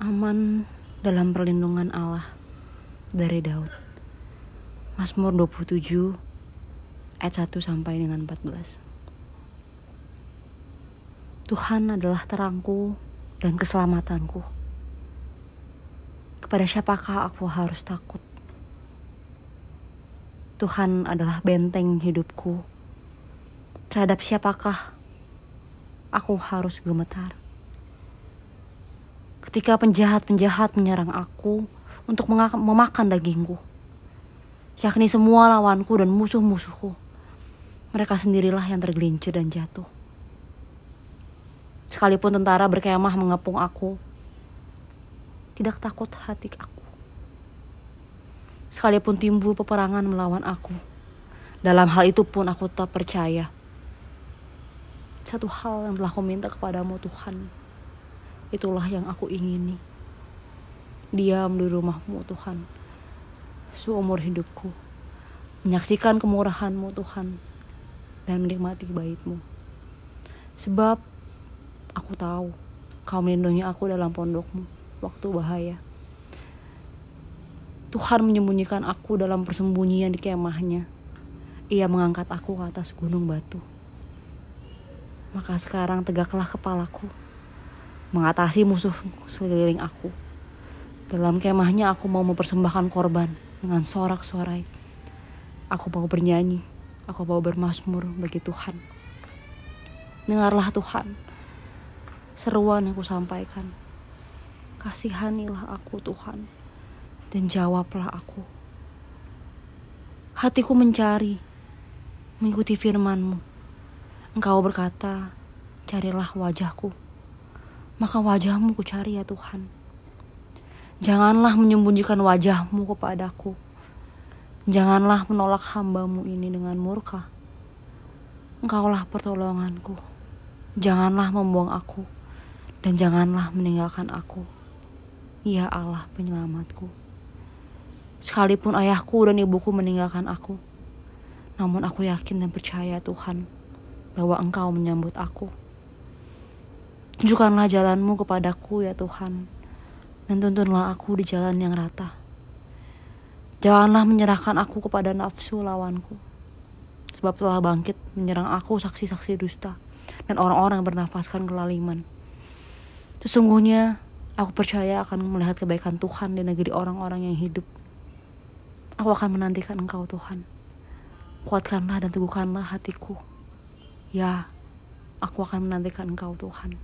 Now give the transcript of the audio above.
aman dalam perlindungan Allah dari Daud. Mazmur 27 ayat 1 sampai dengan 14. Tuhan adalah terangku dan keselamatanku. Kepada siapakah aku harus takut? Tuhan adalah benteng hidupku. Terhadap siapakah aku harus gemetar? Ketika penjahat-penjahat menyerang aku untuk memakan dagingku, yakni semua lawanku dan musuh-musuhku. Mereka sendirilah yang tergelincir dan jatuh. Sekalipun tentara berkemah mengepung aku, tidak takut hati aku. Sekalipun timbul peperangan melawan aku, dalam hal itu pun aku tetap percaya. Satu hal yang telah kau minta kepadamu Tuhan, Itulah yang aku ingini. Diam di rumahmu Tuhan. Seumur hidupku. Menyaksikan kemurahanmu Tuhan. Dan menikmati baitmu. Sebab aku tahu kau melindungi aku dalam pondokmu waktu bahaya. Tuhan menyembunyikan aku dalam persembunyian di kemahnya. Ia mengangkat aku ke atas gunung batu. Maka sekarang tegaklah kepalaku mengatasi musuh sekeliling aku. Dalam kemahnya aku mau mempersembahkan korban dengan sorak-sorai. Aku mau bernyanyi, aku mau bermasmur bagi Tuhan. Dengarlah Tuhan, seruan aku sampaikan. Kasihanilah aku Tuhan, dan jawablah aku. Hatiku mencari, mengikuti firmanmu. Engkau berkata, carilah wajahku maka wajahmu ku cari ya Tuhan. Janganlah menyembunyikan wajahmu kepadaku. Janganlah menolak hambamu ini dengan murka. Engkaulah pertolonganku. Janganlah membuang aku. Dan janganlah meninggalkan aku. Ya Allah penyelamatku. Sekalipun ayahku dan ibuku meninggalkan aku. Namun aku yakin dan percaya Tuhan bahwa engkau menyambut aku. Tunjukkanlah jalanmu kepadaku ya Tuhan, dan tuntunlah aku di jalan yang rata. Janganlah menyerahkan aku kepada nafsu lawanku, sebab telah bangkit menyerang aku saksi-saksi dusta dan orang-orang yang bernafaskan kelaliman. Sesungguhnya aku percaya akan melihat kebaikan Tuhan di negeri orang-orang yang hidup. Aku akan menantikan Engkau Tuhan. Kuatkanlah dan teguhkanlah hatiku. Ya, aku akan menantikan Engkau Tuhan.